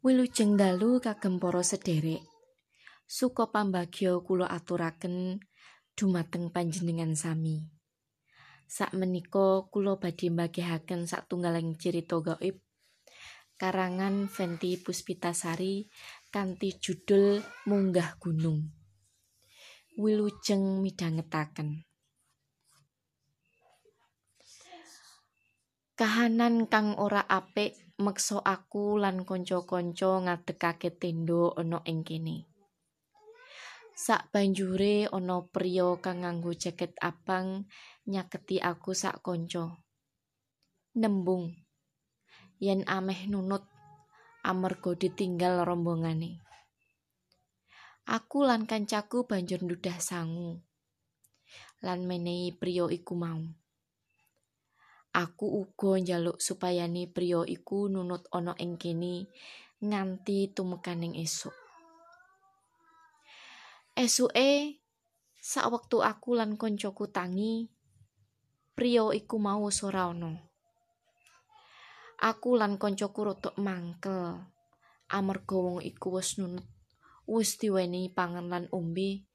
Wilujeng dalu kagem para sederek. Suka pambagya kula aturaken dumateng panjenengan sami. Sakmenika kula badhe mbagihaken satunggaling cerita gaib karangan Fenty Puspitasari kanthi judul Munggah Gunung. Wilujeng midhangetaken. Kahanan kang ora apik meksa aku lan kanca-kanca ngadekake tenda ana ing kene. Sak banjure ana priya kang nganggo jaket abang nyaketi aku sak kanca. Nembung yen ameh nunut amarga ditinggal rombongane. Aku lan kancaku banjur ndudah sangu lan menehi priya iku mau. Aku uga njaluk supayane priya iku nunut ana ing kene nganti tumekaning esuk. Esuke sawektu aku lan koncoku tangi, priya iku mau ora ana. Aku lan koncoku rada mangkel amarga wong iku wis nunut, wis diwenehi pangan lan ombe,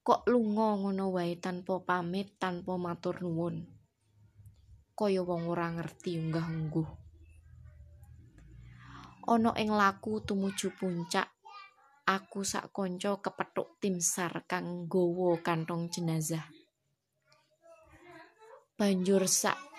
kok lunga ngono wae tanpa pamit, tanpa matur nuwun. Kaya wong ora ngerti unggah-ungguh. Ana ing laku tumuju puncak, aku sak kanca kepethuk tim SAR kang nggawa kantong jenazah. Banjur sak